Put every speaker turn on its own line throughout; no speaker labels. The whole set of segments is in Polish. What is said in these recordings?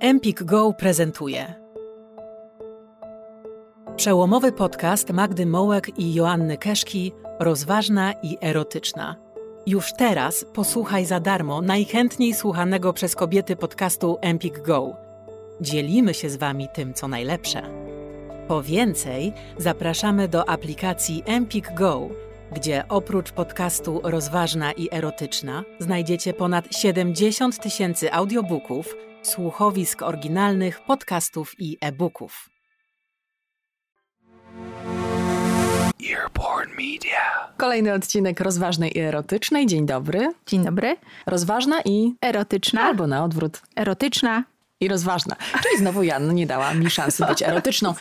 Empik Go prezentuje przełomowy podcast Magdy Mołek i Joanny Keszki Rozważna i erotyczna. Już teraz posłuchaj za darmo najchętniej słuchanego przez kobiety podcastu Empik Go. Dzielimy się z Wami tym, co najlepsze. Po więcej zapraszamy do aplikacji Empik Go, gdzie oprócz podcastu Rozważna i erotyczna znajdziecie ponad 70 tysięcy audiobooków, słuchowisk oryginalnych, podcastów i e-booków.
Earborn Media. Kolejny odcinek rozważnej i erotycznej. Dzień dobry.
Dzień dobry.
Rozważna i
erotyczna.
Albo na odwrót.
Erotyczna
i rozważna. Czyli znowu Janna nie dała mi szansy być erotyczną.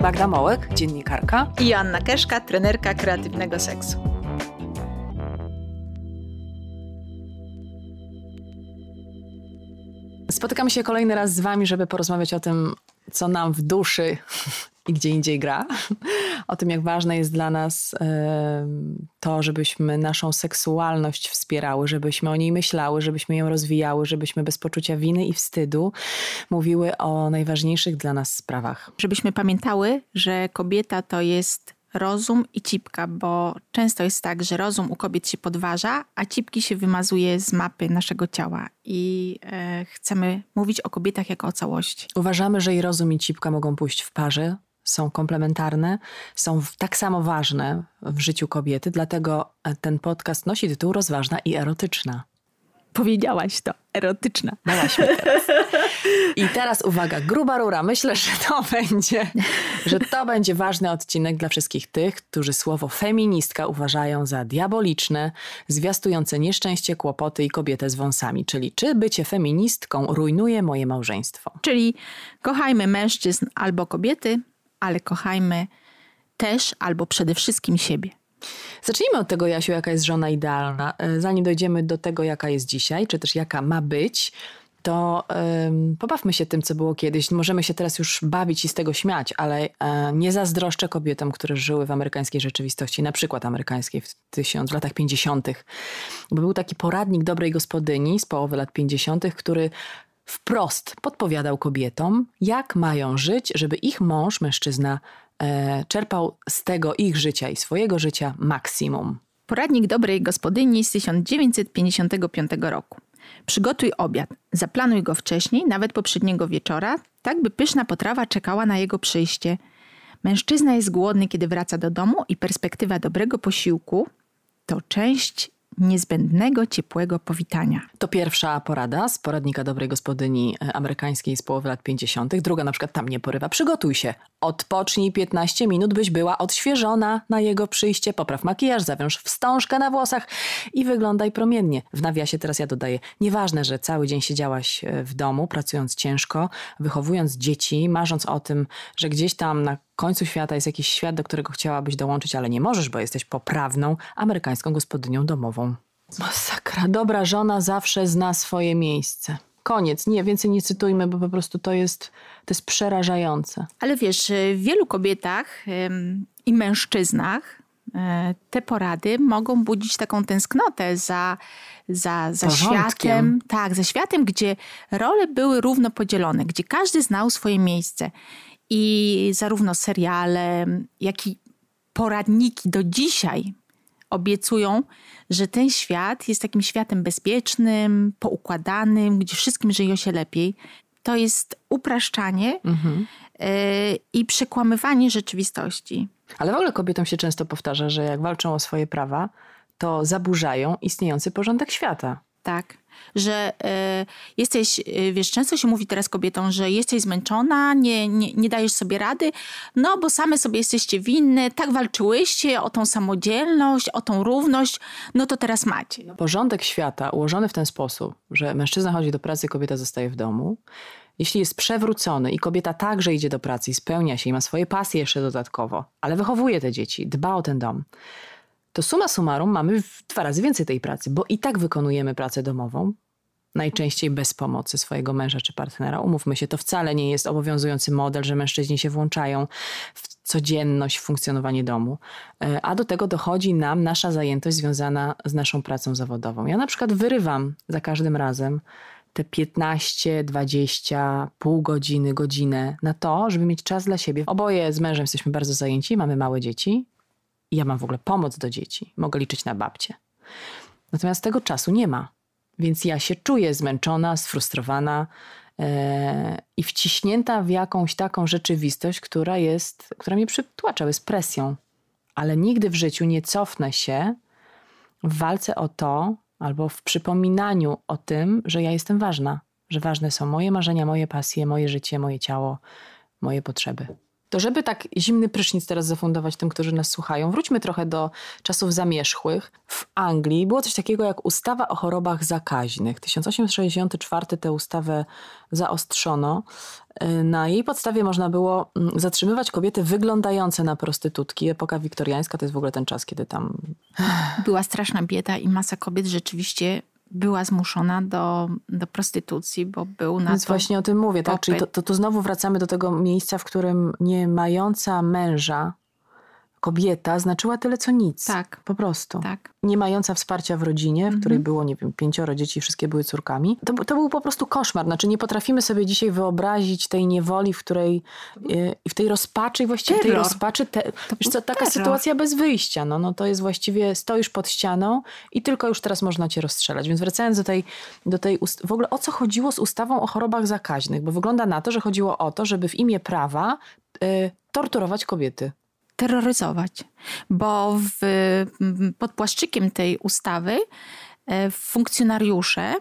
Magda Mołek, dziennikarka.
I Joanna Keszka, trenerka kreatywnego seksu.
Spotykam się kolejny raz z Wami, żeby porozmawiać o tym, co nam w duszy i gdzie indziej gra. O tym, jak ważne jest dla nas to, żebyśmy naszą seksualność wspierały, żebyśmy o niej myślały, żebyśmy ją rozwijały, żebyśmy bez poczucia winy i wstydu mówiły o najważniejszych dla nas sprawach.
Żebyśmy pamiętały, że kobieta to jest rozum i cipka, bo często jest tak, że rozum u kobiet się podważa, a cipki się wymazuje z mapy naszego ciała. I e, chcemy mówić o kobietach jako o całości.
Uważamy, że i rozum i cipka mogą pójść w parze, są komplementarne, są tak samo ważne w życiu kobiety, dlatego e, ten podcast nosi tytuł Rozważna i erotyczna.
Powiedziałaś to, erotyczna.
Dałaś mi teraz. I teraz uwaga, gruba rura. Myślę, że to będzie, że to będzie ważny odcinek dla wszystkich tych, którzy słowo feministka uważają za diaboliczne, zwiastujące nieszczęście, kłopoty i kobietę z wąsami. Czyli czy bycie feministką rujnuje moje małżeństwo?
Czyli kochajmy mężczyzn albo kobiety, ale kochajmy też albo przede wszystkim siebie.
Zacznijmy od tego, Jasiu, jaka jest żona idealna. E, zanim dojdziemy do tego, jaka jest dzisiaj, czy też jaka ma być, to um, pobawmy się tym, co było kiedyś. Możemy się teraz już bawić i z tego śmiać, ale um, nie zazdroszczę kobietom, które żyły w amerykańskiej rzeczywistości, na przykład amerykańskiej w, tysiąc, w latach 50., bo był taki poradnik dobrej gospodyni z połowy lat 50., który wprost podpowiadał kobietom, jak mają żyć, żeby ich mąż, mężczyzna, e, czerpał z tego ich życia i swojego życia maksimum.
Poradnik dobrej gospodyni z 1955 roku. Przygotuj obiad. Zaplanuj go wcześniej, nawet poprzedniego wieczora, tak by pyszna potrawa czekała na jego przyjście. Mężczyzna jest głodny, kiedy wraca do domu i perspektywa dobrego posiłku to część niezbędnego, ciepłego powitania.
To pierwsza porada z poradnika dobrej gospodyni e, amerykańskiej z połowy lat 50. Druga na przykład tam nie porywa. Przygotuj się. Odpocznij 15 minut, byś była odświeżona na jego przyjście. Popraw makijaż, zawiąż wstążkę na włosach i wyglądaj promiennie. W nawiasie teraz ja dodaję, nieważne, że cały dzień siedziałaś e, w domu, pracując ciężko, wychowując dzieci, marząc o tym, że gdzieś tam na końcu świata jest jakiś świat, do którego chciałabyś dołączyć, ale nie możesz, bo jesteś poprawną amerykańską gospodynią domową. Masakra. Dobra żona zawsze zna swoje miejsce. Koniec. Nie, więcej nie cytujmy, bo po prostu to jest, to jest przerażające.
Ale wiesz, w wielu kobietach i mężczyznach e, te porady mogą budzić taką tęsknotę za, za, za światem. Tak, za światem, gdzie role były równo podzielone, gdzie każdy znał swoje miejsce. I zarówno seriale, jak i poradniki do dzisiaj obiecują, że ten świat jest takim światem bezpiecznym, poukładanym, gdzie wszystkim żyje się lepiej. To jest upraszczanie mhm. y, i przekłamywanie rzeczywistości.
Ale w ogóle kobietom się często powtarza, że jak walczą o swoje prawa, to zaburzają istniejący porządek świata.
Tak że y, jesteś, y, wiesz, często się mówi teraz kobietom, że jesteś zmęczona, nie, nie, nie dajesz sobie rady, no bo same sobie jesteście winne, tak walczyłyście o tą samodzielność, o tą równość, no to teraz macie. No.
Porządek świata ułożony w ten sposób, że mężczyzna chodzi do pracy, kobieta zostaje w domu, jeśli jest przewrócony i kobieta także idzie do pracy i spełnia się i ma swoje pasje jeszcze dodatkowo, ale wychowuje te dzieci, dba o ten dom, to suma summarum mamy dwa razy więcej tej pracy, bo i tak wykonujemy pracę domową, najczęściej bez pomocy swojego męża czy partnera. Umówmy się, to wcale nie jest obowiązujący model, że mężczyźni się włączają w codzienność, funkcjonowanie domu. E, a do tego dochodzi nam nasza zajętość związana z naszą pracą zawodową. Ja na przykład wyrywam za każdym razem te 15, 20, pół godziny, godzinę na to, żeby mieć czas dla siebie. Oboje z mężem jesteśmy bardzo zajęci, mamy małe dzieci i ja mam w ogóle pomoc do dzieci. Mogę liczyć na babcię. Natomiast tego czasu nie ma. Więc ja się czuję zmęczona, sfrustrowana yy, i wciśnięta w jakąś taką rzeczywistość, która jest, która mnie przytłacza, jest presją. Ale nigdy w życiu nie cofnę się w walce o to, albo w przypominaniu o tym, że ja jestem ważna, że ważne są moje marzenia, moje pasje, moje życie, moje ciało, moje potrzeby. To żeby tak zimny prysznic teraz zafundować tym, którzy nas słuchają, wróćmy trochę do czasów zamierzchłych. W Anglii było coś takiego jak ustawa o chorobach zakaźnych. 1864 tę ustawę zaostrzono. Na jej podstawie można było mm, zatrzymywać kobiety wyglądające na prostytutki. Epoka wiktoriańska to jest w ogóle ten czas, kiedy tam...
Była straszna bieda i masa kobiet rzeczywiście była zmuszona do, do prostytucji, bo był na
Więc
to
właśnie o tym mówię, tak? Czyli to, to, to znowu wracamy do tego miejsca, w którym nie mająca męża kobieta znaczyła tyle co nic.
Tak.
Po prostu.
Tak.
Nie mająca wsparcia w rodzinie, w mhm. której było, nie wiem, pięcioro dzieci, wszystkie były córkami. To, to był po prostu koszmar. Znaczy nie potrafimy sobie dzisiaj wyobrazić tej niewoli, w której e, i w tej rozpaczy, właściwie
terror.
tej rozpaczy, te, wiesz co, taka terror. sytuacja bez wyjścia. No, no to jest właściwie, stoisz pod ścianą i tylko już teraz można cię rozstrzelać. Więc wracając do tej, do tej w ogóle o co chodziło z ustawą o chorobach zakaźnych? Bo wygląda na to, że chodziło o to, żeby w imię prawa y, torturować kobiety
terroryzować, bo w, pod płaszczykiem tej ustawy e, funkcjonariusze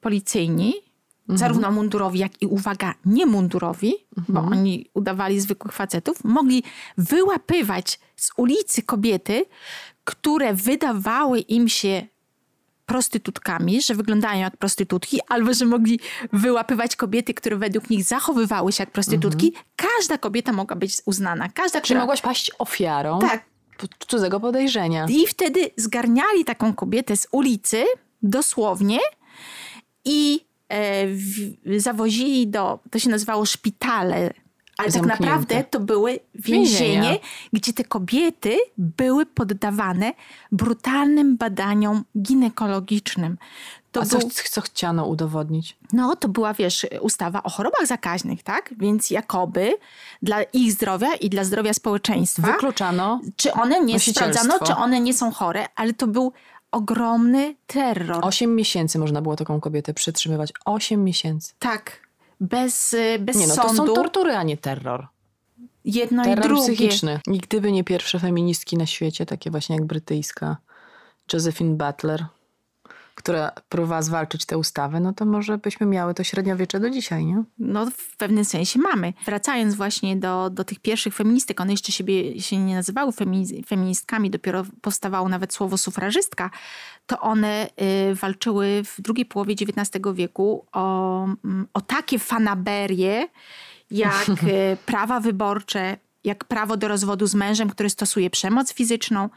policyjni, mhm. zarówno mundurowi, jak i uwaga, niemundurowi, mhm. bo oni udawali zwykłych facetów, mogli wyłapywać z ulicy kobiety, które wydawały im się prostytutkami, że wyglądają jak prostytutki, albo że mogli wyłapywać kobiety, które według nich zachowywały się jak prostytutki. Mhm. Każda kobieta mogła być uznana. Każda,
Czy która... mogłaś paść ofiarą
tak.
cudzego podejrzenia.
I wtedy zgarniali taką kobietę z ulicy, dosłownie, i e, w, zawozili do, to się nazywało szpitale ale tak naprawdę to były więzienie, Więzienia. gdzie te kobiety były poddawane brutalnym badaniom ginekologicznym.
To A co, był, co chciano udowodnić?
No, to była, wiesz, ustawa o chorobach zakaźnych, tak? Więc jakoby dla ich zdrowia i dla zdrowia społeczeństwa.
Wykluczano.
Czy one nie sprawdzano, czy one nie są chore, ale to był ogromny terror.
Osiem miesięcy można było taką kobietę przytrzymywać. Osiem miesięcy.
Tak bez, y, bez
nie, no,
sądu.
To są tortury, a nie terror.
Jedno
terror
i drugie.
psychiczny. I gdyby nie pierwsze feministki na świecie, takie właśnie jak brytyjska Josephine Butler, która próbowała zwalczyć tę ustawę, no to może byśmy miały to średniowiecze do dzisiaj, nie?
No w pewnym sensie mamy. Wracając właśnie do, do tych pierwszych feministek, one jeszcze siebie się nie nazywały feministkami, dopiero powstawało nawet słowo sufrażystka, to one y, walczyły w drugiej połowie XIX wieku o, mm, o takie fanaberie, jak y, prawa wyborcze, jak prawo do rozwodu z mężem, który stosuje przemoc fizyczną,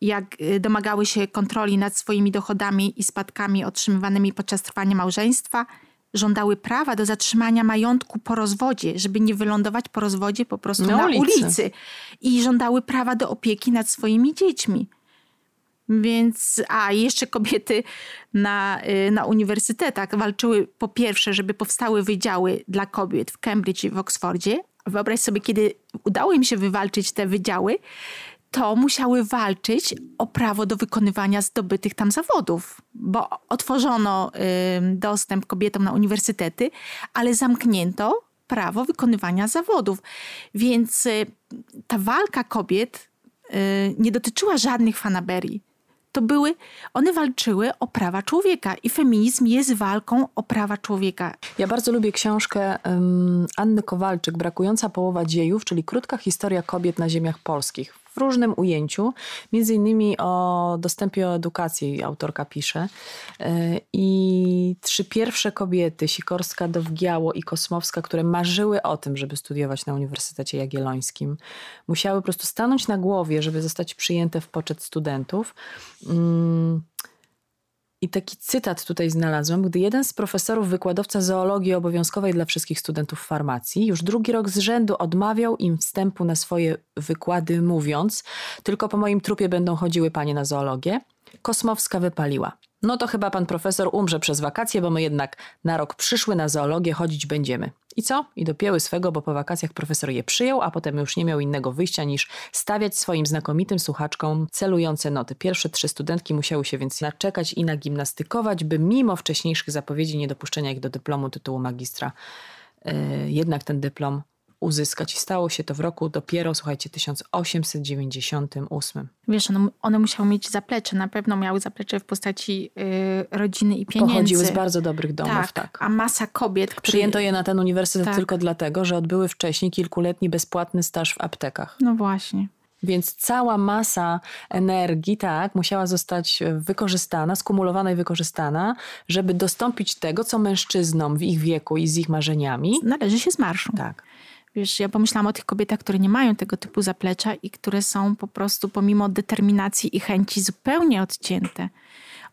jak y, domagały się kontroli nad swoimi dochodami i spadkami otrzymywanymi podczas trwania małżeństwa, żądały prawa do zatrzymania majątku po rozwodzie, żeby nie wylądować po rozwodzie po prostu na, na ulicy. ulicy. I żądały prawa do opieki nad swoimi dziećmi. Więc, a jeszcze kobiety na, y, na uniwersytetach walczyły po pierwsze, żeby powstały wydziały dla kobiet w Cambridge i w Oksfordzie. Wyobraź sobie, kiedy udało im się wywalczyć te wydziały, to musiały walczyć o prawo do wykonywania zdobytych tam zawodów, bo otworzono y, dostęp kobietom na uniwersytety, ale zamknięto prawo wykonywania zawodów. Więc y, ta walka kobiet y, nie dotyczyła żadnych fanaberii. To były, one walczyły o prawa człowieka i feminizm jest walką o prawa człowieka.
Ja bardzo lubię książkę um, Anny Kowalczyk, Brakująca połowa dziejów, czyli krótka historia kobiet na ziemiach polskich różnym ujęciu, między innymi o dostępie do edukacji autorka pisze. E, I trzy pierwsze kobiety, Sikorska, Dowgiało i Kosmowska, które marzyły o tym, żeby studiować na Uniwersytecie Jagiellońskim, musiały po prostu stanąć na głowie, żeby zostać przyjęte w poczet studentów. Mm, i taki cytat tutaj znalazłam, gdy jeden z profesorów, wykładowca zoologii obowiązkowej dla wszystkich studentów farmacji, już drugi rok z rzędu odmawiał im wstępu na swoje wykłady, mówiąc: Tylko po moim trupie będą chodziły panie na zoologię. Kosmowska wypaliła. No to chyba pan profesor umrze przez wakacje, bo my jednak na rok przyszły na zoologię chodzić będziemy. I co? I dopięły swego, bo po wakacjach profesor je przyjął, a potem już nie miał innego wyjścia niż stawiać swoim znakomitym słuchaczkom celujące noty. Pierwsze trzy studentki musiały się więc naczekać i nagimnastykować, by mimo wcześniejszych zapowiedzi niedopuszczenia ich do dyplomu tytułu magistra, yy, jednak ten dyplom uzyskać. I stało się to w roku dopiero, słuchajcie, 1898.
Wiesz, one, one musiały mieć zaplecze. Na pewno miały zaplecze w postaci y, rodziny i pieniędzy.
Pochodziły z bardzo dobrych domów, tak. tak.
A masa kobiet...
Który... Przyjęto je na ten uniwersytet tak. tylko dlatego, że odbyły wcześniej kilkuletni bezpłatny staż w aptekach.
No właśnie.
Więc cała masa energii, tak, musiała zostać wykorzystana, skumulowana i wykorzystana, żeby dostąpić tego, co mężczyznom w ich wieku i z ich marzeniami.
Należy się z marszu.
Tak.
Wiesz, ja pomyślałam o tych kobietach, które nie mają tego typu zaplecza i które są po prostu pomimo determinacji i chęci zupełnie odcięte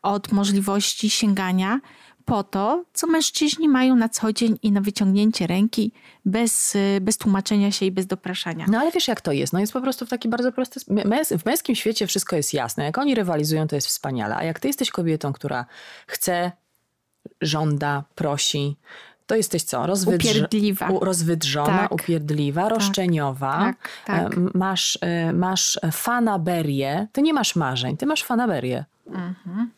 od możliwości sięgania po to, co mężczyźni mają na co dzień i na wyciągnięcie ręki bez, bez tłumaczenia się i bez dopraszania.
No ale wiesz jak to jest? No jest po prostu w taki bardzo prosty... W męskim świecie wszystko jest jasne. Jak oni rywalizują, to jest wspaniale. A jak ty jesteś kobietą, która chce, żąda, prosi, to jesteś co?
Rozwydrz... Upierdliwa.
U, rozwydrzona, tak. upierdliwa, tak. roszczeniowa. Tak, tak. Masz, e, masz fanaberię. Ty nie masz marzeń, ty masz fanaberię. Mhm.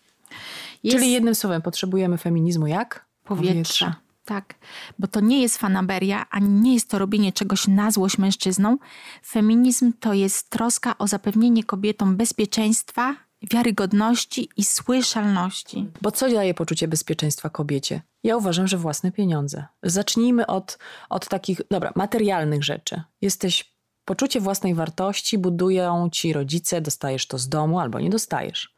Jest... Czyli jednym słowem potrzebujemy feminizmu jak?
Powietrza. Powietrza. Tak, bo to nie jest fanaberia, ani nie jest to robienie czegoś na złość mężczyznom. Feminizm to jest troska o zapewnienie kobietom bezpieczeństwa, wiarygodności i słyszalności.
Bo co daje poczucie bezpieczeństwa kobiecie? Ja uważam, że własne pieniądze. Zacznijmy od, od takich, dobra, materialnych rzeczy. Jesteś, poczucie własnej wartości budują ci rodzice, dostajesz to z domu albo nie dostajesz.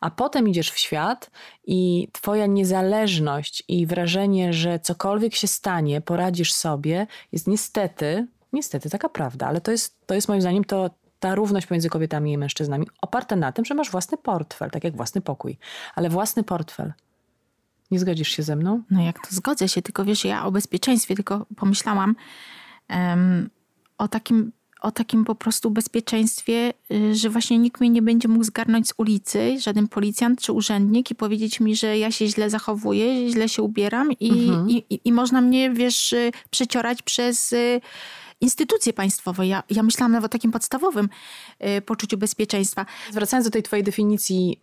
A potem idziesz w świat i twoja niezależność i wrażenie, że cokolwiek się stanie, poradzisz sobie, jest niestety, niestety taka prawda, ale to jest, to jest moim zdaniem to, ta równość pomiędzy kobietami i mężczyznami oparta na tym, że masz własny portfel, tak jak własny pokój. Ale własny portfel. Nie zgodzisz się ze mną?
No jak to zgodzę się, tylko wiesz, ja o bezpieczeństwie tylko pomyślałam um, o takim o takim po prostu bezpieczeństwie, y, że właśnie nikt mnie nie będzie mógł zgarnąć z ulicy, żaden policjant czy urzędnik i powiedzieć mi, że ja się źle zachowuję, źle się ubieram i, mhm. i, i, i, można mnie, wiesz, y, przeciorać przez y, instytucje państwowe. Ja, ja myślałam nawet o takim podstawowym y, poczuciu bezpieczeństwa.
Wracając do tej twojej definicji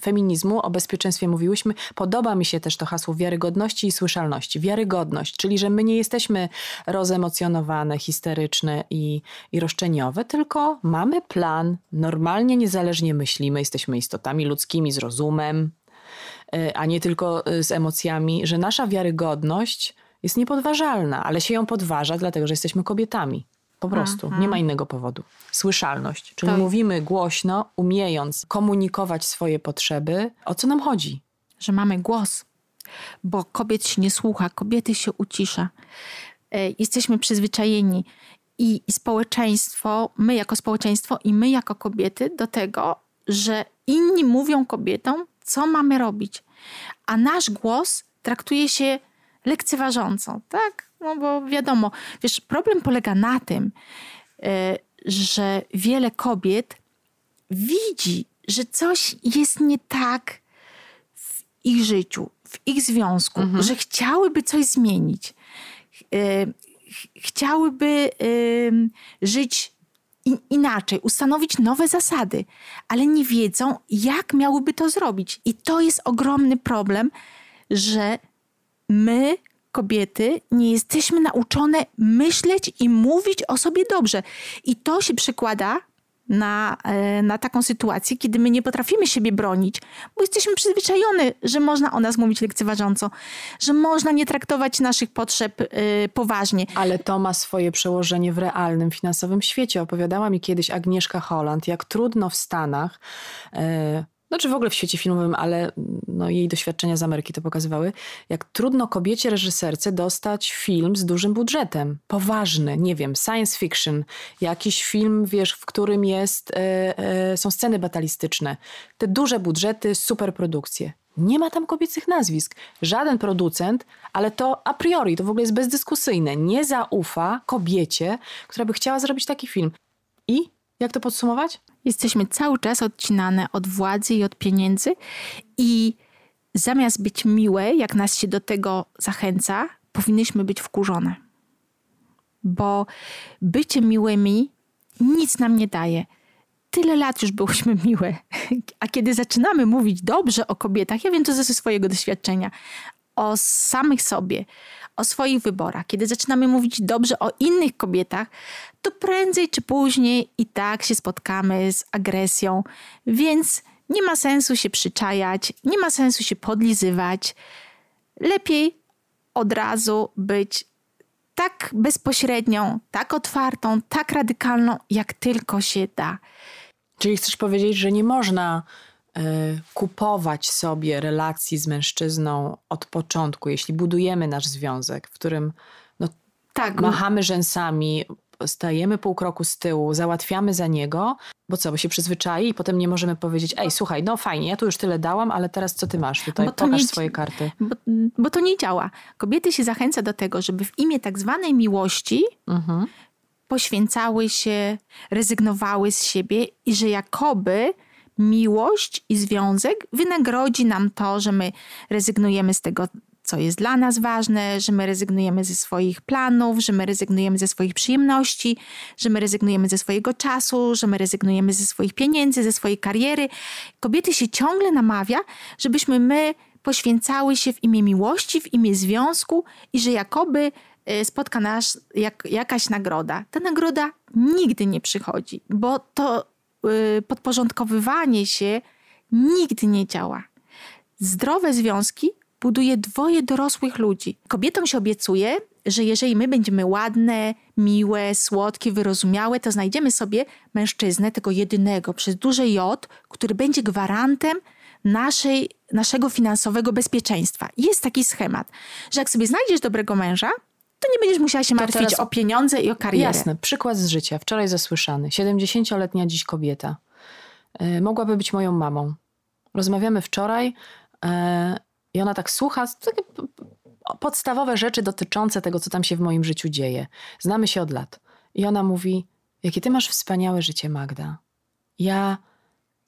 feminizmu, o bezpieczeństwie mówiłyśmy, podoba mi się też to hasło wiarygodności i słyszalności. Wiarygodność, czyli że my nie jesteśmy rozemocjonowane, histeryczne i, i roszczeniowe, tylko mamy plan, normalnie, niezależnie myślimy, jesteśmy istotami ludzkimi z rozumem, y, a nie tylko y, z emocjami, że nasza wiarygodność jest niepodważalna, ale się ją podważa, dlatego że jesteśmy kobietami. Po prostu. Aha. Nie ma innego powodu. Słyszalność, czyli mówimy głośno, umiejąc komunikować swoje potrzeby. O co nam chodzi?
Że mamy głos, bo kobiet się nie słucha, kobiety się ucisza. E, jesteśmy przyzwyczajeni i, i społeczeństwo, my jako społeczeństwo i my jako kobiety do tego, że inni mówią kobietom, co mamy robić. A nasz głos traktuje się lekceważąco, tak? No bo wiadomo, wiesz, problem polega na tym, e, że wiele kobiet widzi, że coś jest nie tak w ich życiu, w ich związku, mhm. że chciałyby coś zmienić. E, chciałyby żyć inaczej, ustanowić nowe zasady, ale nie wiedzą, jak miałyby to zrobić. I to jest ogromny problem, że my, kobiety, nie jesteśmy nauczone myśleć i mówić o sobie dobrze. I to się przekłada na, e, na taką sytuację, kiedy my nie potrafimy siebie bronić, bo jesteśmy przyzwyczajone, że można o nas mówić lekceważąco, że można nie traktować naszych potrzeb y, poważnie.
Ale to ma swoje przełożenie w realnym finansowym świecie. Opowiadała mi kiedyś Agnieszka Holland, jak trudno w Stanach. Y znaczy w ogóle w świecie filmowym, ale no, jej doświadczenia z Ameryki to pokazywały, jak trudno kobiecie reżyserce dostać film z dużym budżetem. Poważny, nie wiem, science fiction, jakiś film, wiesz, w którym jest, e, e, są sceny batalistyczne. Te duże budżety, super produkcje. Nie ma tam kobiecych nazwisk. Żaden producent, ale to a priori, to w ogóle jest bezdyskusyjne, nie zaufa kobiecie, która by chciała zrobić taki film. I jak to podsumować?
Jesteśmy cały czas odcinane od władzy i od pieniędzy i zamiast być miłe, jak nas się do tego zachęca, powinnyśmy być wkurzone. Bo bycie miłymi nic nam nie daje. Tyle lat już byłyśmy miłe. A kiedy zaczynamy mówić dobrze o kobietach, ja wiem to ze swojego doświadczenia, o samych sobie, o swoich wyborach, kiedy zaczynamy mówić dobrze o innych kobietach, to prędzej czy później i tak się spotkamy z agresją, więc nie ma sensu się przyczajać, nie ma sensu się podlizywać. Lepiej od razu być tak bezpośrednią, tak otwartą, tak radykalną, jak tylko się da.
Czyli chcesz powiedzieć, że nie można y, kupować sobie relacji z mężczyzną od początku, jeśli budujemy nasz związek, w którym no, tak, machamy rzęsami, stajemy pół kroku z tyłu, załatwiamy za niego, bo co, bo się przyzwyczai i potem nie możemy powiedzieć, ej, słuchaj, no fajnie, ja tu już tyle dałam, ale teraz co ty masz? Tutaj pokaż nie, swoje karty.
Bo, bo, to nie działa. Kobiety się zachęca do tego, żeby w imię tak zwanej miłości mhm. poświęcały się, rezygnowały z siebie i że jakoby miłość i związek wynagrodzi nam to, że my rezygnujemy z tego, co jest dla nas ważne, że my rezygnujemy ze swoich planów, że my rezygnujemy ze swoich przyjemności, że my rezygnujemy ze swojego czasu, że my rezygnujemy ze swoich pieniędzy, ze swojej kariery. Kobiety się ciągle namawia, żebyśmy my poświęcały się w imię miłości, w imię związku i że jakoby e, spotka nas jak, jakaś nagroda. Ta nagroda nigdy nie przychodzi, bo to yy, podporządkowywanie się nigdy nie działa. Zdrowe związki buduje dwoje dorosłych ludzi. Kobietom się obiecuje, że jeżeli my będziemy ładne, miłe, słodkie, wyrozumiałe, to znajdziemy sobie mężczyznę, tego jedynego, przez duże J, który będzie gwarantem naszej, naszego finansowego bezpieczeństwa. Jest taki schemat, że jak sobie znajdziesz dobrego męża, to nie będziesz musiała się martwić teraz... o pieniądze i o karierę.
Jasne, przykład z życia, wczoraj zasłyszany. 70-letnia dziś kobieta. Yy, mogłaby być moją mamą. Rozmawiamy wczoraj. I ona tak słucha, takie podstawowe rzeczy dotyczące tego, co tam się w moim życiu dzieje. Znamy się od lat. I ona mówi: Jakie ty masz wspaniałe życie, Magda. Ja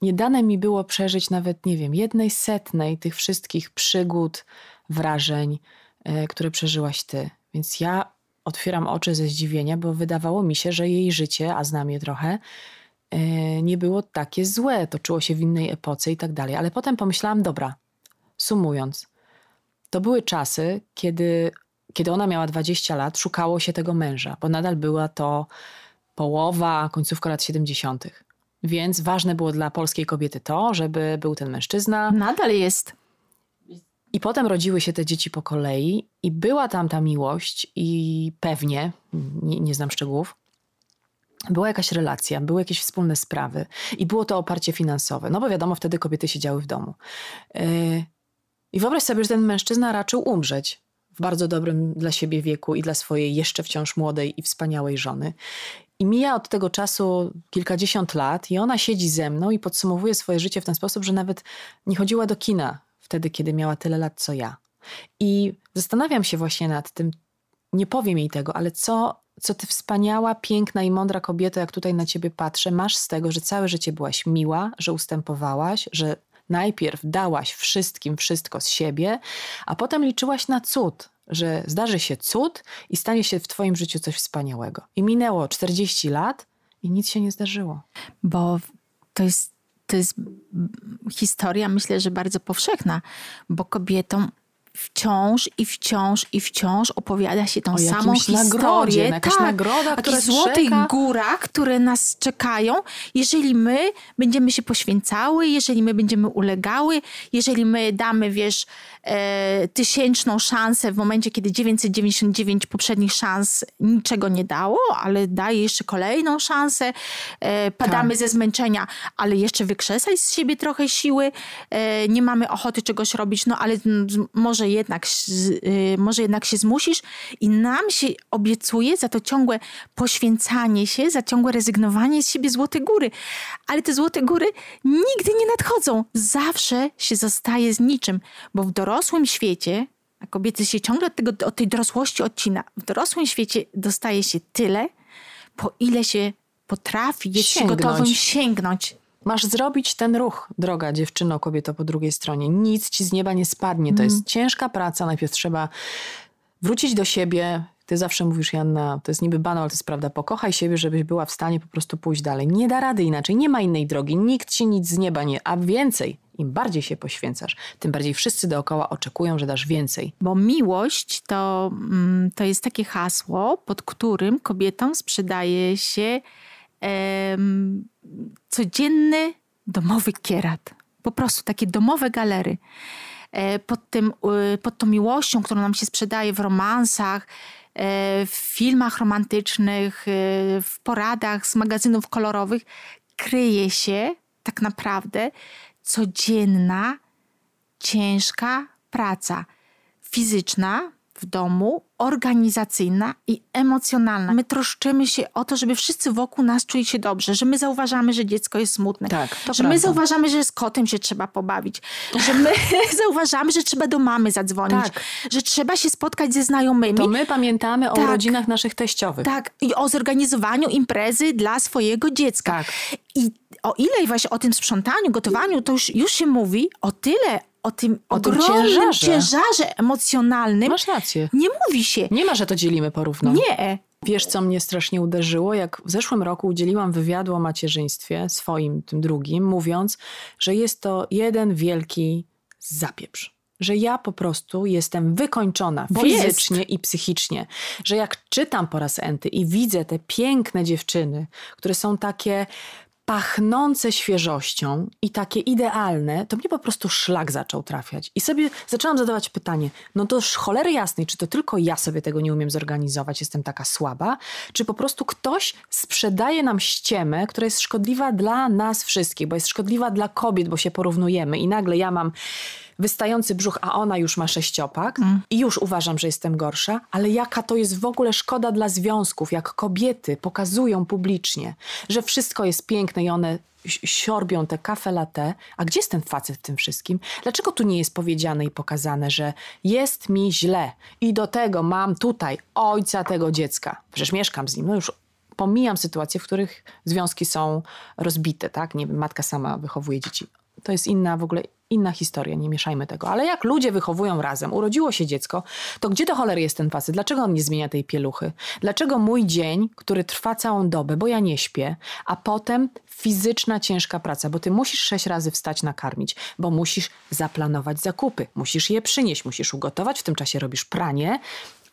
nie dane mi było przeżyć nawet, nie wiem, jednej setnej tych wszystkich przygód, wrażeń, e, które przeżyłaś ty. Więc ja otwieram oczy ze zdziwienia, bo wydawało mi się, że jej życie, a znam je trochę, e, nie było takie złe, toczyło się w innej epoce i tak dalej. Ale potem pomyślałam, dobra, Sumując, to były czasy, kiedy, kiedy ona miała 20 lat, szukało się tego męża, bo nadal była to połowa, końcówka lat 70. Więc ważne było dla polskiej kobiety to, żeby był ten mężczyzna.
Nadal jest.
I potem rodziły się te dzieci po kolei, i była tam ta miłość, i pewnie, nie, nie znam szczegółów, była jakaś relacja, były jakieś wspólne sprawy, i było to oparcie finansowe. No bo wiadomo, wtedy kobiety siedziały w domu. Yy, i wyobraź sobie, że ten mężczyzna raczył umrzeć w bardzo dobrym dla siebie wieku i dla swojej jeszcze wciąż młodej i wspaniałej żony. I mija od tego czasu kilkadziesiąt lat, i ona siedzi ze mną i podsumowuje swoje życie w ten sposób, że nawet nie chodziła do kina wtedy, kiedy miała tyle lat co ja. I zastanawiam się właśnie nad tym, nie powiem jej tego, ale co, co ty wspaniała, piękna i mądra kobieta, jak tutaj na ciebie patrzę, masz z tego, że całe życie byłaś miła, że ustępowałaś, że Najpierw dałaś wszystkim wszystko z siebie, a potem liczyłaś na cud, że zdarzy się cud i stanie się w Twoim życiu coś wspaniałego. I minęło 40 lat i nic się nie zdarzyło.
Bo to jest, to jest historia, myślę, że bardzo powszechna, bo kobietom wciąż i wciąż i wciąż opowiada się tą o samą historię.
Jakaś tak, nagroda,
która złotych
czeka.
górach, które nas czekają, jeżeli my będziemy się poświęcały, jeżeli my będziemy ulegały, jeżeli my damy, wiesz, e, tysięczną szansę w momencie, kiedy 999 poprzednich szans niczego nie dało, ale daje jeszcze kolejną szansę, e, padamy tak. ze zmęczenia, ale jeszcze wykrzesać z siebie trochę siły, e, nie mamy ochoty czegoś robić, no ale może jednak, e, może jednak się zmusisz i nam się obiecuje za to ciągłe poświęcanie się, za ciągłe rezygnowanie z siebie złote góry. Ale te złote góry nigdy nie nadchodzą. Zawsze się zostaje z niczym, bo w dorosłym świecie, a kobiety się ciągle od, tego, od tej dorosłości odcina, w dorosłym świecie dostaje się tyle, po ile się potrafi, jest
Sięgnąć.
gotowym sięgnąć.
Masz zrobić ten ruch, droga dziewczyno, kobieto po drugiej stronie. Nic ci z nieba nie spadnie. To jest ciężka praca. Najpierw trzeba wrócić do siebie. Ty zawsze mówisz, Janna, to jest niby banał, ale to jest prawda. Pokochaj siebie, żebyś była w stanie po prostu pójść dalej. Nie da rady inaczej, nie ma innej drogi. Nikt ci nic z nieba nie... A więcej, im bardziej się poświęcasz, tym bardziej wszyscy dookoła oczekują, że dasz więcej.
Bo miłość to, mm, to jest takie hasło, pod którym kobietom sprzedaje się em, codzienny domowy kierat. Po prostu takie domowe galery. E, Pod, tym, y, pod tą miłością, którą nam się sprzedaje w romansach, e, w filmach romantycznych, e, w poradach z magazynów kolorowych, kryje się tak naprawdę codzienna, ciężka praca fizyczna w domu, organizacyjna i emocjonalna. My troszczymy się o to, żeby wszyscy wokół nas czuli się dobrze, że my zauważamy, że dziecko jest smutne,
Tak,
że my
prawda.
zauważamy, że z kotem się trzeba pobawić, że my zauważamy, że trzeba do mamy zadzwonić,
Tak.
że trzeba się spotkać ze znajomymi.
To my pamiętamy o
Tak.
urodzinach naszych teściowych.
Tak, i o zorganizowaniu imprezy dla swojego dziecka.
Tak.
I o ile właśnie o tym sprzątaniu, gotowaniu, to już, już się mówi, o tyle o tym
O tym ciężarze.
ciężarze emocjonalnym
Masz rację.
nie mówi się.
Nie ma, że to dzielimy porówno.
Nie.
Wiesz, co mnie strasznie uderzyło? Jak w zeszłym roku udzieliłam wywiadu o macierzyństwie, swoim, tym drugim, mówiąc, że jest to jeden wielki zapieprz. Że ja po prostu jestem wykończona
Bo
fizycznie i psychicznie. Że jak czytam po raz enty i widzę te piękne dziewczyny, które są takie pachnące świeżością i takie idealne, to mnie po prostu szlak zaczął trafiać. I sobie zaczęłam zadawać pytanie, no to cholery jasnej, czy to tylko ja sobie tego nie umiem zorganizować, jestem taka słaba, czy po prostu ktoś sprzedaje nam ściemę, która jest szkodliwa dla nas wszystkich, bo jest szkodliwa dla kobiet, bo się porównujemy i nagle ja mam wystający brzuch, a ona już ma sześciopak i już uważam, że jestem gorsza, ale jaka to jest w ogóle szkoda dla związków, jak kobiety pokazują publicznie, że wszystko jest piękne i one siorbią te kafe latte, a gdzie jest ten facet w tym wszystkim? Dlaczego tu nie jest powiedziane i pokazane, że jest mi źle i do tego mam tutaj ojca tego dziecka, przecież mieszkam z nim, no już pomijam sytuacje, w których związki są rozbite, tak? Nie wiem, matka sama wychowuje dzieci. To jest inna w ogóle inna historia, nie mieszajmy tego. Ale jak ludzie wychowują razem, urodziło się dziecko, to gdzie do cholery jest ten facet? Dlaczego on nie zmienia tej pieluchy? Dlaczego mój dzień, który trwa całą dobę, bo ja nie śpię, a potem fizyczna, ciężka praca, bo ty musisz sześć razy wstać nakarmić, bo musisz zaplanować zakupy, musisz je przynieść, musisz ugotować, w tym czasie robisz pranie,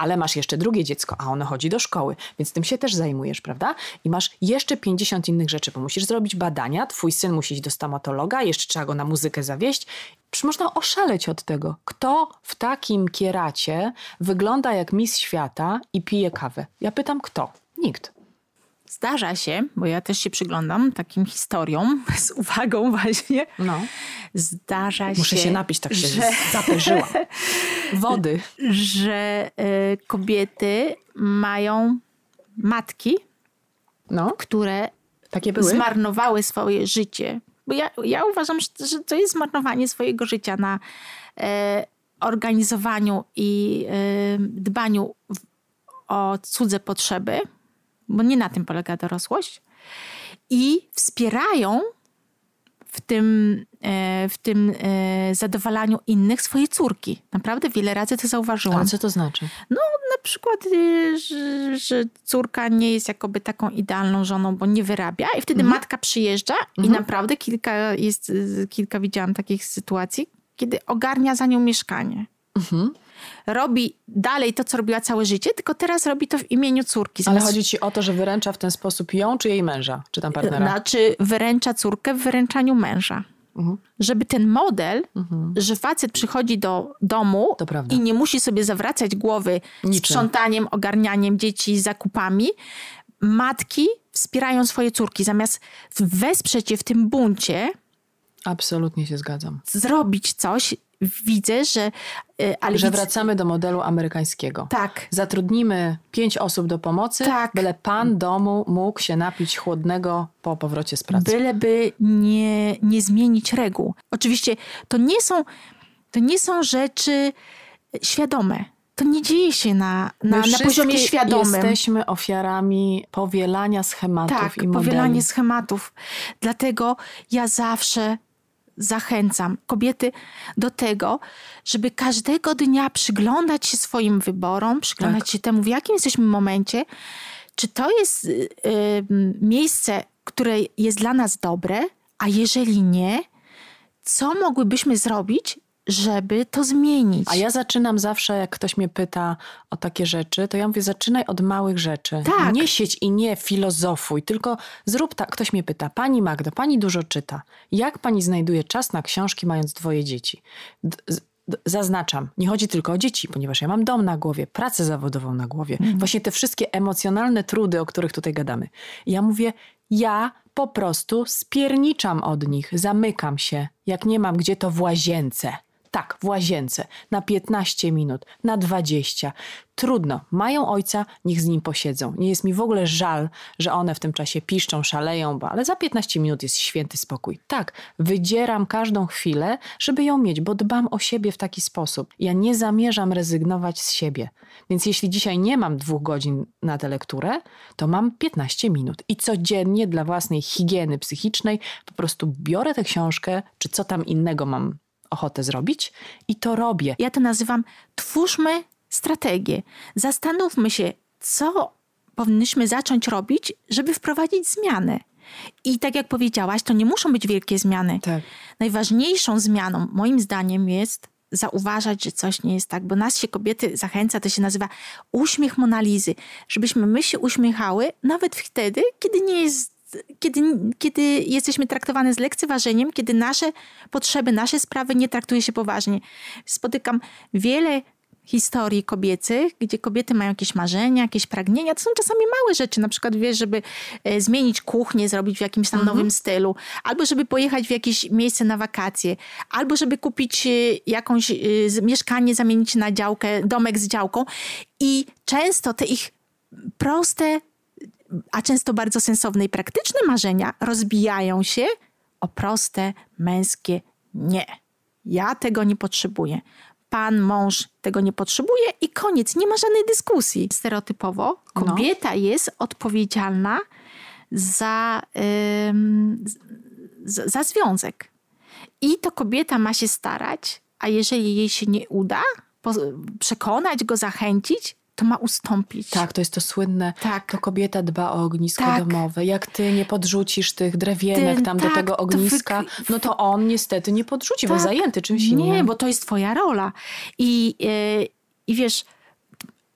ale masz jeszcze drugie dziecko, a ono chodzi do szkoły, więc tym się też zajmujesz, prawda? I masz jeszcze 50 innych rzeczy, bo musisz zrobić badania, twój syn musi iść do stomatologa, jeszcze trzeba go na muzykę zawieźć. Przecież można oszaleć od tego. Kto w takim kieracie wygląda jak mis świata i pije kawę? Ja pytam, kto? Nikt.
Zdarza się, bo ja też się przyglądam takim historiom z uwagą właśnie.
No.
Zdarza
Muszę
się,
się napić, tak się
że,
zaperzyła. Wody.
że e, kobiety mają matki,
No,
które
takie były.
zmarnowały swoje życie. Bo ja, ja uważam, że- to jest zmarnowanie swojego życia na e, organizowaniu i e, dbaniu w, o cudze potrzeby, bo nie na tym polega dorosłość. I wspierają w tym, e, w tym e, zadowalaniu innych swoje córki. Naprawdę wiele razy to zauważyłam.
A co to znaczy?
No, na przykład, y, że, że córka nie jest jakoby taką idealną żoną, bo nie wyrabia, i wtedy matka przyjeżdża i naprawdę kilka jest, kilka widziałam takich sytuacji, kiedy ogarnia za nią mieszkanie. Robi dalej to, co robiła całe życie, tylko teraz robi to w imieniu córki.
Ale chodzi ci o to, że wyręcza w ten sposób ją, czy jej męża, czy tam partnera?
Znaczy, wyręcza córkę w wyręczaniu męża.
Mhm.
Żeby ten model, że facet przychodzi do domu i nie musi sobie zawracać głowy
Niczym.
sprzątaniem, ogarnianiem dzieci, zakupami, matki wspierają swoje córki. Zamiast wesprzeć je w tym buncie,
Absolutnie się zgadzam.
zrobić coś, widzę, że... y, Ale
że
widzę-
wracamy do modelu amerykańskiego.
Tak.
Zatrudnimy pięć osób do pomocy,
Tak.
byle pan domu mógł się napić chłodnego po powrocie z pracy.
byleby nie, nie zmienić reguł. Oczywiście to nie są, to nie są rzeczy świadome. to nie dzieje się na, na, na poziomie świadomym.
jesteśmy ofiarami powielania schematów
tak,
i modeli.
powielanie schematów. Dlatego ja zawsze zachęcam kobiety do tego, żeby każdego dnia przyglądać się swoim wyborom, przyglądać tak. się temu, w jakim jesteśmy momencie, czy to jest y, y, miejsce, które jest dla nas dobre, a jeżeli nie, co mogłybyśmy zrobić, żeby to zmienić.
A ja zaczynam zawsze, jak ktoś mnie pyta o takie rzeczy, to ja mówię, zaczynaj od małych rzeczy.
Tak.
Nie siedź i nie filozofuj, tylko zrób tak. Ktoś mnie pyta, pani Magda, pani dużo czyta. Jak pani znajduje czas na książki, mając dwoje dzieci? D zaznaczam, nie chodzi tylko o dzieci, ponieważ ja mam dom na głowie, pracę zawodową na głowie, mhm. właśnie te wszystkie emocjonalne trudy, o których tutaj gadamy. Ja mówię, ja po prostu spierniczam od nich, zamykam się, jak nie mam gdzie to w łazience. Tak, w łazience. Na 15 minut, na 20. Trudno. Mają ojca, niech z nim posiedzą. Nie jest mi w ogóle żal, że one w tym czasie piszczą, szaleją, bo ale za 15 minut jest święty spokój. Tak, wydzieram każdą chwilę, żeby ją mieć, bo dbam o siebie w taki sposób. Ja nie zamierzam rezygnować z siebie. Więc jeśli dzisiaj nie mam dwóch godzin na tę lekturę, to mam 15 minut. I codziennie dla własnej higieny psychicznej po prostu biorę tę książkę, czy co tam innego mam ochotę zrobić i to robię.
Ja to nazywam twórzmy strategię. Zastanówmy się, co powinniśmy zacząć robić, żeby wprowadzić zmiany. I tak jak powiedziałaś, to nie muszą być wielkie zmiany.
Tak.
Najważniejszą zmianą, moim zdaniem, jest zauważać, że coś nie jest tak, bo nas się kobiety zachęca, to się nazywa uśmiech Monalizy, żebyśmy my się uśmiechały nawet wtedy, kiedy nie jest kiedy, kiedy jesteśmy traktowane z lekceważeniem, kiedy nasze potrzeby, nasze sprawy nie traktuje się poważnie. Spotykam wiele historii kobiecych, gdzie kobiety mają jakieś marzenia, jakieś pragnienia. To są czasami małe rzeczy, na przykład wiesz, żeby e, zmienić kuchnię, zrobić w jakimś tam mhm. nowym stylu, albo żeby pojechać w jakieś miejsce na wakacje, albo żeby kupić e, jakąś e, mieszkanie, zamienić na działkę, domek z działką. I często te ich proste a często bardzo sensowne i praktyczne marzenia rozbijają się o proste, męskie nie. Ja tego nie potrzebuję. Pan, mąż tego nie potrzebuje i koniec, nie ma żadnej dyskusji. Stereotypowo no. kobieta no. jest odpowiedzialna za, ym, za, za związek. I to kobieta ma się starać, a jeżeli jej się nie uda, przekonać go, zachęcić, to ma ustąpić.
Tak, to jest to słynne, tak. to kobieta dba o ognisko tak. domowe. Jak ty nie podrzucisz tych drewienek ty, tam tak, do tego ogniska, to no to on niestety nie podrzuci, tak. bo zajęty czymś innym.
Nie, bo to jest twoja rola. I, yy, i wiesz,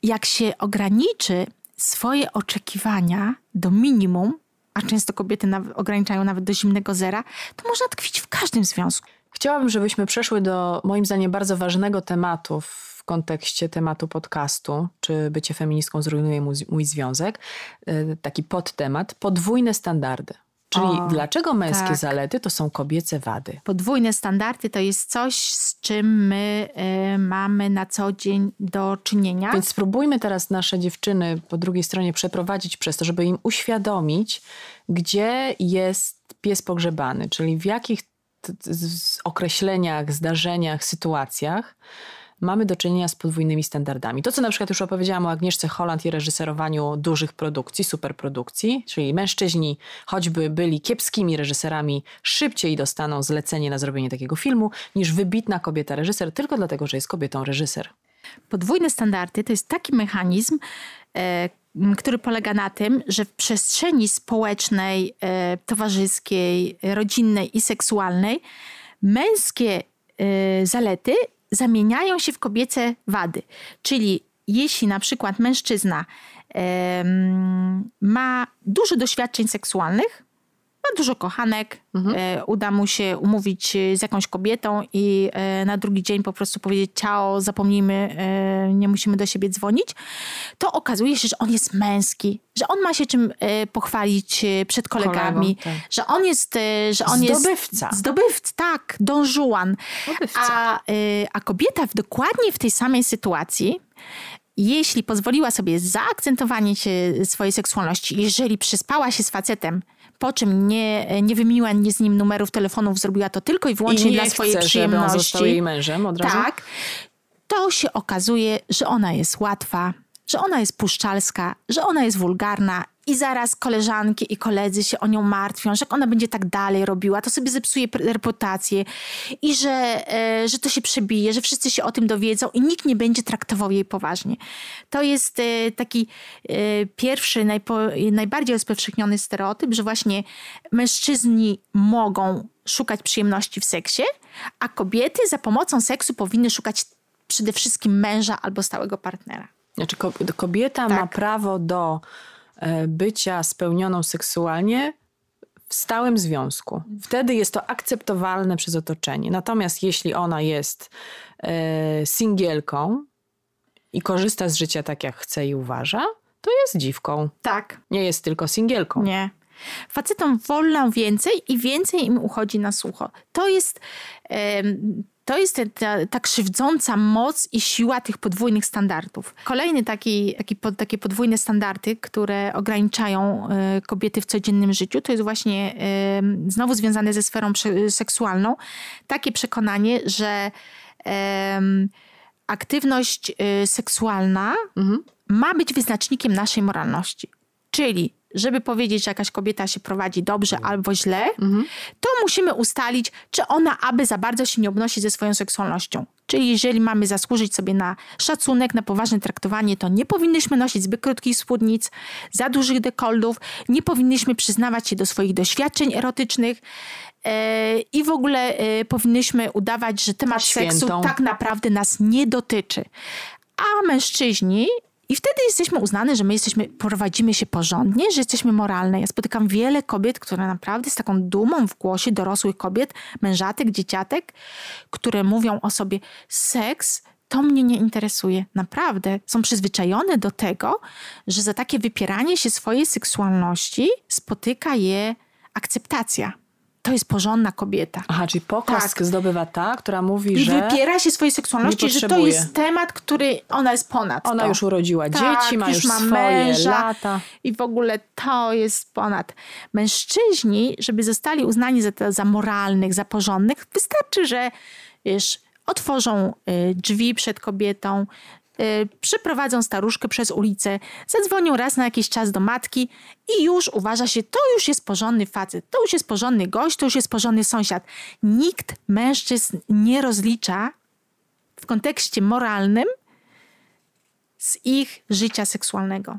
jak się ograniczy swoje oczekiwania do minimum, a często kobiety ograniczają nawet do zimnego zera, to można tkwić w każdym związku.
Chciałabym, żebyśmy przeszły do moim zdaniem bardzo ważnego tematu kontekście tematu podcastu, czy bycie feministką zrujnuje mój, mój związek, e, taki podtemat, podwójne standardy. Czyli o, dlaczego męskie tak. zalety to są kobiece wady?
Podwójne standardy to jest coś, z czym my y, mamy na co dzień do czynienia.
Więc spróbujmy teraz nasze dziewczyny po drugiej stronie przeprowadzić przez to, żeby im uświadomić, gdzie jest pies pogrzebany, czyli w jakich określeniach, zdarzeniach, sytuacjach mamy do czynienia z podwójnymi standardami. To, co na przykład już opowiedziałam o Agnieszce Holland i reżyserowaniu dużych produkcji, superprodukcji, czyli mężczyźni, choćby byli kiepskimi reżyserami, szybciej dostaną zlecenie na zrobienie takiego filmu, niż wybitna kobieta reżyser, tylko dlatego, że jest kobietą reżyser.
Podwójne standardy to jest taki mechanizm, e, który polega na tym, że w przestrzeni społecznej, e, towarzyskiej, rodzinnej i seksualnej męskie e, zalety zamieniają się w kobiece wady. Czyli jeśli na przykład mężczyzna ma dużo doświadczeń seksualnych, ma dużo kochanek, mhm. e, uda mu się umówić z jakąś kobietą i e, na drugi dzień po prostu powiedzieć ciao, zapomnijmy, e, nie musimy do siebie dzwonić, to okazuje się, że on jest męski, że on ma się czym e, pochwalić e, przed kolegami, Kolegą, tak. że on jest, e, że on
zdobywca.
jest zdobywca, tak, Don Juan. A, a kobieta w, dokładnie w tej samej sytuacji jeśli pozwoliła sobie zaakcentowanie się swojej seksualności, jeżeli przyspała się z facetem, po czym nie, nie wymieniła nie z nim numerów telefonów, zrobiła to tylko i wyłącznie
I
dla swojej
chce,
przyjemności.
Żeby on został jej mężem od razu.
Tak to się okazuje, że ona jest łatwa, że ona jest puszczalska, że ona jest wulgarna i zaraz koleżanki i koledzy się o nią martwią, że jak ona będzie tak dalej robiła, to sobie zepsuje reputację i że, e, że to się przebije, że wszyscy się o tym dowiedzą i nikt nie będzie traktował jej poważnie. To jest e, taki e, pierwszy, najbardziej rozpowszechniony stereotyp, że właśnie mężczyźni mogą szukać przyjemności w seksie, a kobiety za pomocą seksu powinny szukać przede wszystkim męża albo stałego partnera.
Znaczy kobieta tak. ma prawo do bycia spełnioną seksualnie w stałym związku. Wtedy jest to akceptowalne przez otoczenie. Natomiast jeśli ona jest e, singielką i korzysta z życia tak, jak chce i uważa, to jest dziwką.
Tak.
Nie jest tylko singielką.
Nie. Facetom wolno więcej i więcej im uchodzi na sucho. To jest to jest ta, ta krzywdząca moc i siła tych podwójnych standardów. Kolejny taki, taki, takie podwójne standardy, które ograniczają e, kobiety w codziennym życiu, to jest właśnie znowu związane ze sferą seksualną. Takie przekonanie, że aktywność e, seksualna mhm. ma być wyznacznikiem naszej moralności. Czyli żeby powiedzieć, że jakaś kobieta się prowadzi dobrze mhm. albo źle, mhm. to musimy ustalić, czy ona aby za bardzo się nie obnosi ze swoją seksualnością. Czyli jeżeli mamy zasłużyć sobie na szacunek, na poważne traktowanie, to nie powinnyśmy nosić zbyt krótkich spódnic, za dużych dekoldów, nie powinnyśmy przyznawać się do swoich doświadczeń erotycznych yy, i w ogóle yy, powinnyśmy udawać, że temat Świętą. seksu tak naprawdę nas nie dotyczy. A mężczyźni i wtedy jesteśmy uznane, że my jesteśmy, prowadzimy się porządnie, że jesteśmy moralne. Ja spotykam wiele kobiet, które naprawdę z taką dumą w głosie dorosłych kobiet, mężatek, dzieciatek, które mówią o sobie seks to mnie nie interesuje. Naprawdę są przyzwyczajone do tego, że za takie wypieranie się swojej seksualności spotyka je akceptacja to jest porządna kobieta.
Aha, czyli poklask tak. zdobywa ta, która mówi,
I
że...
I wypiera się swojej seksualności, że to jest temat, który ona jest ponad
Ona
to.
już urodziła tak, dzieci, ma już, już ma swoje męża lata.
I w ogóle to jest ponad. Mężczyźni, żeby zostali uznani za, za moralnych, za porządnych, wystarczy, że wiesz, otworzą y, drzwi przed kobietą, przyprowadzą staruszkę przez ulicę, zadzwonią raz na jakiś czas do matki i już uważa się, to już jest porządny facet, to już jest porządny gość, to już jest porządny sąsiad. Nikt mężczyzn nie rozlicza w kontekście moralnym z ich życia seksualnego.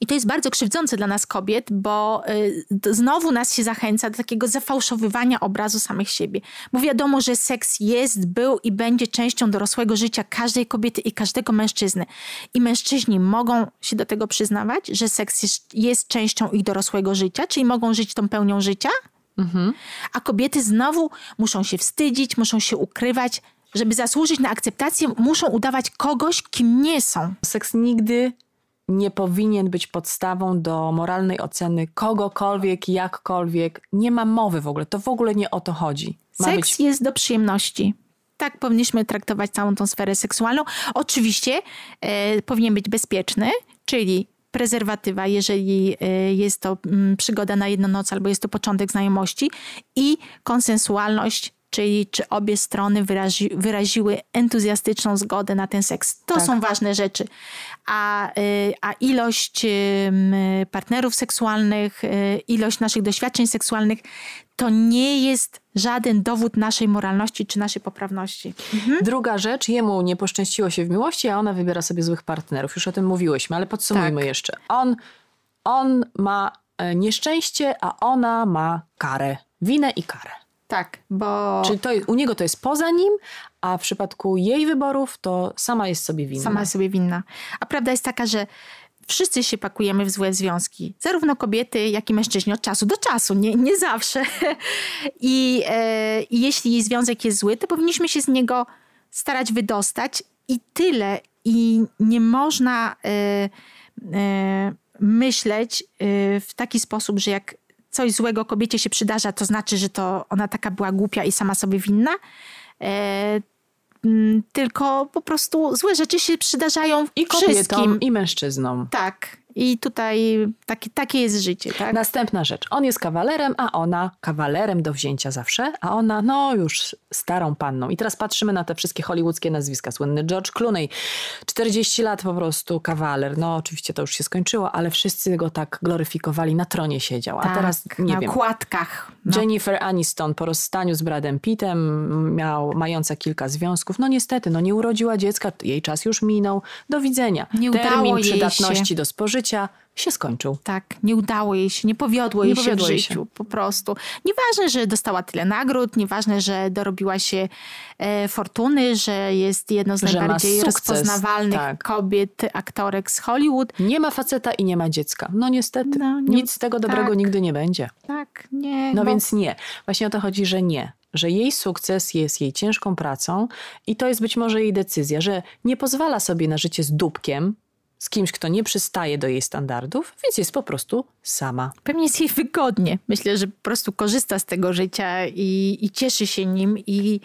I to jest bardzo krzywdzące dla nas kobiet, bo y, znowu nas się zachęca do takiego zafałszowywania obrazu samych siebie. Bo wiadomo, że seks jest, był i będzie częścią dorosłego życia każdej kobiety i każdego mężczyzny. I mężczyźni mogą się do tego przyznawać, że seks jest, jest częścią ich dorosłego życia, czyli mogą żyć tą pełnią życia. Mhm. A kobiety znowu muszą się wstydzić, muszą się ukrywać. Żeby zasłużyć na akceptację, muszą udawać kogoś, kim nie są.
Seks nigdy nie powinien być podstawą do moralnej oceny kogokolwiek, jakkolwiek. Nie ma mowy w ogóle. To w ogóle nie o to chodzi.
Ma Seks być... jest do przyjemności. Tak powinniśmy traktować całą tą sferę seksualną. Oczywiście e, powinien być bezpieczny, czyli prezerwatywa, jeżeli e, jest to mm, przygoda na jedną noc albo jest to początek znajomości i konsensualność czyli czy obie strony wyrazi, wyraziły entuzjastyczną zgodę na ten seks. To tak. są ważne rzeczy. A, y, a ilość partnerów seksualnych, y, ilość naszych doświadczeń seksualnych to nie jest żaden dowód naszej moralności czy naszej poprawności.
Mhm. Druga rzecz, jemu nie poszczęściło się w miłości, a ona wybiera sobie złych partnerów. Już o tym mówiłyśmy, ale podsumujmy tak. jeszcze. On, on ma e, nieszczęście, a ona ma karę. Winę i karę.
Tak, bo...
Czyli to, u niego to jest poza nim, a w przypadku jej wyborów to sama jest sobie winna.
Sama jest sobie winna. A prawda jest taka, że wszyscy się pakujemy w złe związki. Zarówno kobiety, jak i mężczyźni od czasu do czasu, nie, nie zawsze. I, e, I jeśli jej związek jest zły, to powinniśmy się z niego starać wydostać i tyle. I nie można e, e, myśleć e, w taki sposób, że jak coś złego kobiecie się przydarza, to znaczy, że to ona taka była głupia i sama sobie winna. E, tylko po prostu złe rzeczy się przydarzają
I
kobietom,
i mężczyznom.
Tak. I tutaj taki, takie jest życie, tak?
Następna rzecz. On jest kawalerem, a ona kawalerem do wzięcia zawsze, a ona no już starą panną. I teraz patrzymy na te wszystkie hollywoodzkie nazwiska. Słynny George Clooney, 40 lat po prostu kawaler. No oczywiście to już się skończyło, ale wszyscy go tak gloryfikowali, na tronie siedział. A
tak,
teraz nie
na
wiem.
kładkach. No.
Jennifer Aniston po rozstaniu z Bradem Pittem, miał, mająca kilka związków. No niestety, no nie urodziła dziecka, jej czas już minął. Do widzenia.
Nie udało
Termin
jej
przydatności
się.
do spożycia się skończył.
Tak, nie udało jej się, nie powiodło
Nie
jej
powiodło
się w życiu,
się.
po prostu. Nieważne, że dostała tyle nagród, nieważne, że dorobiła się e, fortuny, że jest jedną z
Że
najbardziej
sukces,
rozpoznawalnych
tak.
kobiet, aktorek z Hollywood.
Nie ma faceta i nie ma dziecka. No niestety,
No, nie-
nic z tego dobrego
tak.
nigdy nie będzie.
Tak, nie.
No
bo-
więc nie. Właśnie o to chodzi, że nie. Że jej sukces jest jej ciężką pracą i to jest być może jej decyzja, że nie pozwala sobie na życie z dupkiem, z kimś, kto nie przystaje do jej standardów, więc jest po prostu sama.
Pewnie jest jej wygodnie. Myślę, że po prostu korzysta z tego życia i, i cieszy się nim i,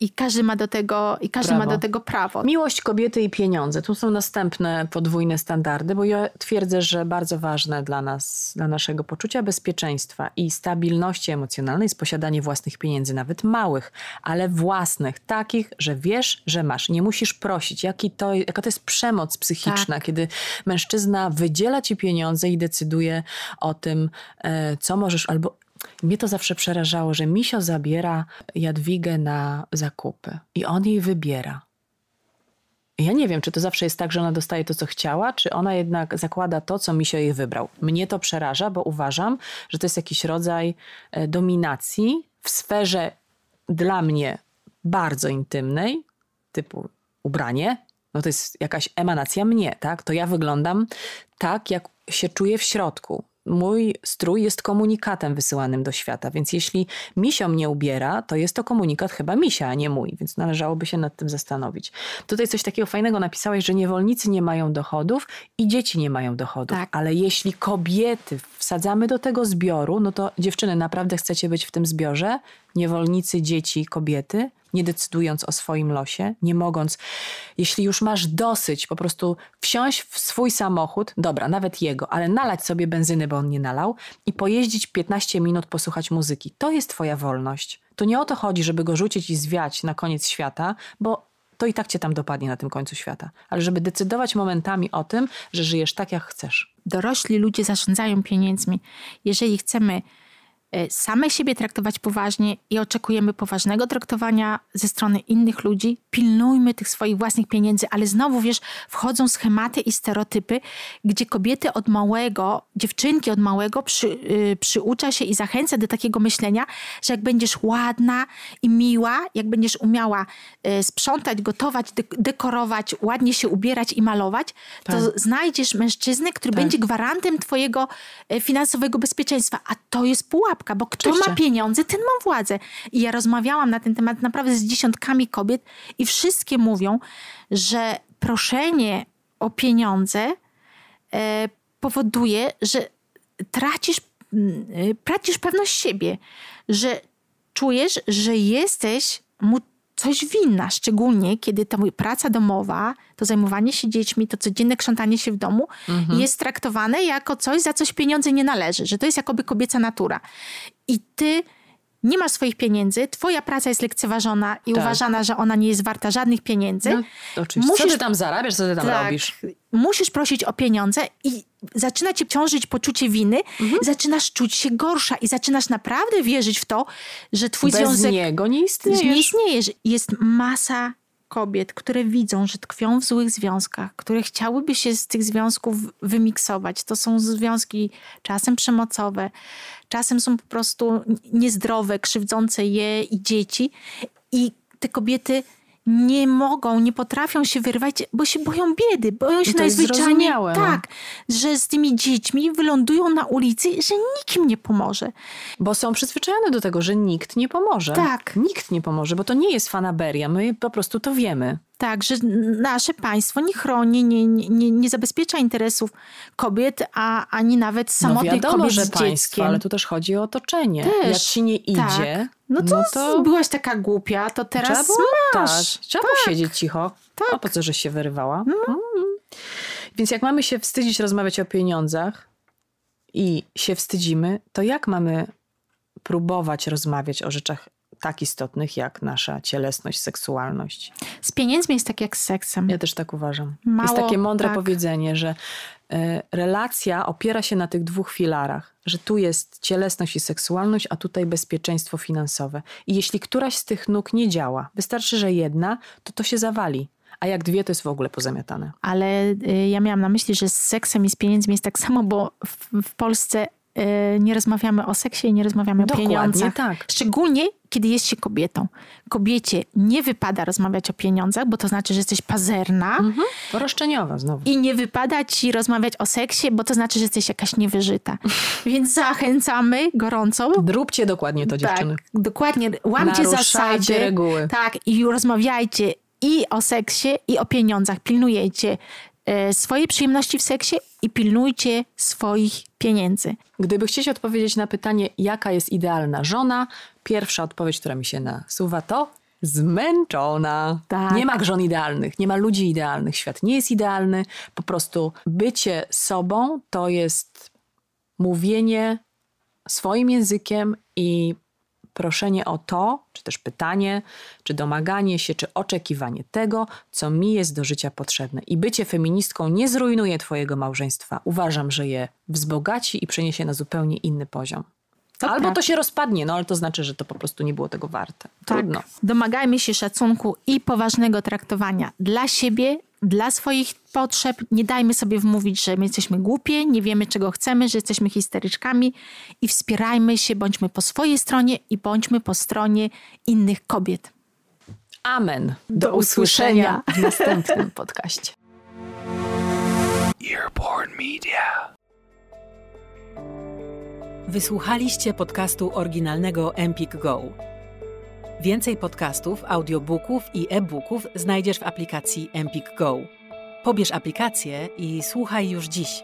i każdy ma do tego, i każdy
Prawo.
ma do tego prawo.
Miłość kobiety i pieniądze. Tu są następne podwójne standardy, bo ja twierdzę, że bardzo ważne dla nas, dla naszego poczucia bezpieczeństwa i stabilności emocjonalnej jest posiadanie własnych pieniędzy, nawet małych, ale własnych, takich, że wiesz, że masz. Nie musisz prosić. Jaki to, jaka to jest przemoc psychiczna,
Tak.
kiedy mężczyzna wydziela ci pieniądze i decyduje o tym, e, co możesz albo mnie to zawsze przerażało, że Misio zabiera Jadwigę na zakupy i on jej wybiera. Ja nie wiem, czy to zawsze jest tak, że ona dostaje to, co chciała, czy ona jednak zakłada to, co Misio jej wybrał. Mnie to przeraża, bo uważam, że to jest jakiś rodzaj e, dominacji w sferze dla mnie bardzo intymnej, typu ubranie, no to jest jakaś emanacja mnie, tak? To ja wyglądam tak, jak się czuję w środku. Mój strój jest komunikatem wysyłanym do świata, więc jeśli misio mnie ubiera, to jest to komunikat chyba misia, a nie mój, więc należałoby się nad tym zastanowić. Tutaj coś takiego fajnego napisałeś, że niewolnicy nie mają dochodów i dzieci nie mają dochodów,
Tak.
ale jeśli kobiety wsadzamy do tego zbioru, no to dziewczyny, naprawdę chcecie być w tym zbiorze? Niewolnicy, dzieci, kobiety? nie decydując o swoim losie, nie mogąc, jeśli już masz dosyć, po prostu wsiąść w swój samochód, dobra, nawet jego, ale nalać sobie benzyny, bo on nie nalał i pojeździć 15 minut, posłuchać muzyki. To jest twoja wolność. To nie o to chodzi, żeby go rzucić i zwiać na koniec świata, bo to i tak cię tam dopadnie na tym końcu świata. Ale żeby decydować momentami o tym, że żyjesz tak, jak chcesz.
Dorośli ludzie zarządzają pieniędzmi. Jeżeli chcemy same siebie traktować poważnie i oczekujemy poważnego traktowania ze strony innych ludzi, pilnujmy tych swoich własnych pieniędzy, ale znowu wiesz, wchodzą schematy i stereotypy, gdzie kobiety od małego, dziewczynki od małego przy, y, przyucza się i zachęca do takiego myślenia, że jak będziesz ładna i miła, jak będziesz umiała y, sprzątać, gotować, dek- dekorować, ładnie się ubierać i malować, to
Tak.
znajdziesz mężczyznę, który
Tak.
będzie gwarantem twojego e, finansowego bezpieczeństwa. A to jest pułapka, bo kto
Oczywiście.
ma pieniądze, ten ma władzę. I ja rozmawiałam na ten temat naprawdę z dziesiątkami kobiet i wszystkie mówią, że proszenie o pieniądze e, powoduje, że tracisz, e, tracisz pewność siebie, że czujesz, że jesteś mu coś winna, szczególnie kiedy ta praca domowa, to zajmowanie się dziećmi, to codzienne krzątanie się w domu jest traktowane jako coś, za coś pieniądze nie należy, że to jest jakoby kobieca natura. I ty nie masz swoich pieniędzy, twoja praca jest lekceważona i
Tak.
uważana, że ona nie jest warta żadnych pieniędzy.
No, oczywiście. Co
Musisz-
ty tam zarabiasz, co ty tam
Tak.
robisz?
Musisz prosić o pieniądze i zaczyna cię ciążyć poczucie winy,
Mhm.
zaczynasz czuć się gorsza i zaczynasz naprawdę wierzyć w to, że twój
Bez
związek
niego nie istniejesz.
nie istnieje. że Jest masa kobiet, które widzą, że tkwią w złych związkach, które chciałyby się z tych związków wymiksować. To są związki czasem przemocowe, czasem są po prostu niezdrowe, krzywdzące je i dzieci. I te kobiety nie mogą, nie potrafią się wyrwać, bo się boją biedy, boją się
jest
najzwyczajniej
no.
tak, że z tymi dziećmi wylądują na ulicy, że nikt im nie pomoże.
Bo są przyzwyczajone do tego, że nikt nie pomoże.
Tak.
Nikt nie pomoże, bo to nie jest fanaberia. My po prostu to wiemy.
Tak, że nasze państwo nie chroni, nie, nie, nie zabezpiecza interesów kobiet, a ani nawet
No
samotnych
wiadomo,
kobiet
że
z
państwo,
dzieckiem.
ale tu też chodzi o otoczenie.
Też,
Jak ci nie idzie,
tak. No to,
no to
byłaś taka głupia, to teraz
trzeba było,
masz.
tak, trzeba było siedzieć cicho. A po co, żeś się wyrywała?
No.
Mm. Więc jak mamy się wstydzić rozmawiać o pieniądzach i się wstydzimy, to jak mamy próbować rozmawiać o rzeczach tak istotnych jak nasza cielesność, seksualność.
Z pieniędzmi jest tak jak z seksem.
Ja też tak uważam. Mało, jest takie mądre tak. powiedzenie, że relacja opiera się na tych dwóch filarach, że tu jest cielesność i seksualność, a tutaj bezpieczeństwo finansowe. I jeśli któraś z tych nóg nie działa, wystarczy, że jedna, to to się zawali. A jak dwie, to jest w ogóle pozamiatane.
Ale y, ja miałam na myśli, że z seksem i z pieniędzmi jest tak samo, bo w, w Polsce nie rozmawiamy o seksie i nie rozmawiamy Dokładnie, o pieniądzach.
tak.
Szczególnie, kiedy jest się kobietą. Kobiecie nie wypada rozmawiać o pieniądzach, bo to znaczy, że jesteś pazerna. Mhm.
Roszczeniowa znowu.
I nie wypada ci rozmawiać o seksie, bo to znaczy, że jesteś jakaś niewyżyta. Więc zachęcamy gorąco.
Róbcie dokładnie to, dziewczyny.
Tak, dokładnie. Łamcie zasady.
reguły.
Tak, i rozmawiajcie i o seksie, i o pieniądzach. Pilnujecie E, swoje przyjemności w seksie i pilnujcie swoich pieniędzy.
Gdyby chcieć odpowiedzieć na pytanie, jaka jest idealna żona, pierwsza odpowiedź, która mi się nasuwa, to zmęczona. Tak. Nie ma żon idealnych, nie ma ludzi idealnych. Świat nie jest idealny. Po prostu bycie sobą to jest mówienie swoim językiem i proszenie o to, czy też pytanie, czy domaganie się, czy oczekiwanie tego, co mi jest do życia potrzebne. I bycie feministką nie zrujnuje Twojego małżeństwa. Uważam, że je wzbogaci i przeniesie na zupełnie inny poziom. To Albo tak. to się rozpadnie, no ale to znaczy, że to po prostu nie było tego warte.
Tak. Trudno. Tak. Domagajmy się szacunku i poważnego traktowania dla siebie dla swoich potrzeb. Nie dajmy sobie wmówić, że my jesteśmy głupie, nie wiemy czego chcemy, że jesteśmy histeryczkami i wspierajmy się, bądźmy po swojej stronie i bądźmy po stronie innych kobiet.
Amen. Do, Do usłyszenia w następnym podcaście. Earborn Media.
Wysłuchaliście podcastu oryginalnego Empik Go. Więcej podcastów, audiobooków i e-booków znajdziesz w aplikacji Empik Go. Pobierz aplikację i słuchaj już dziś.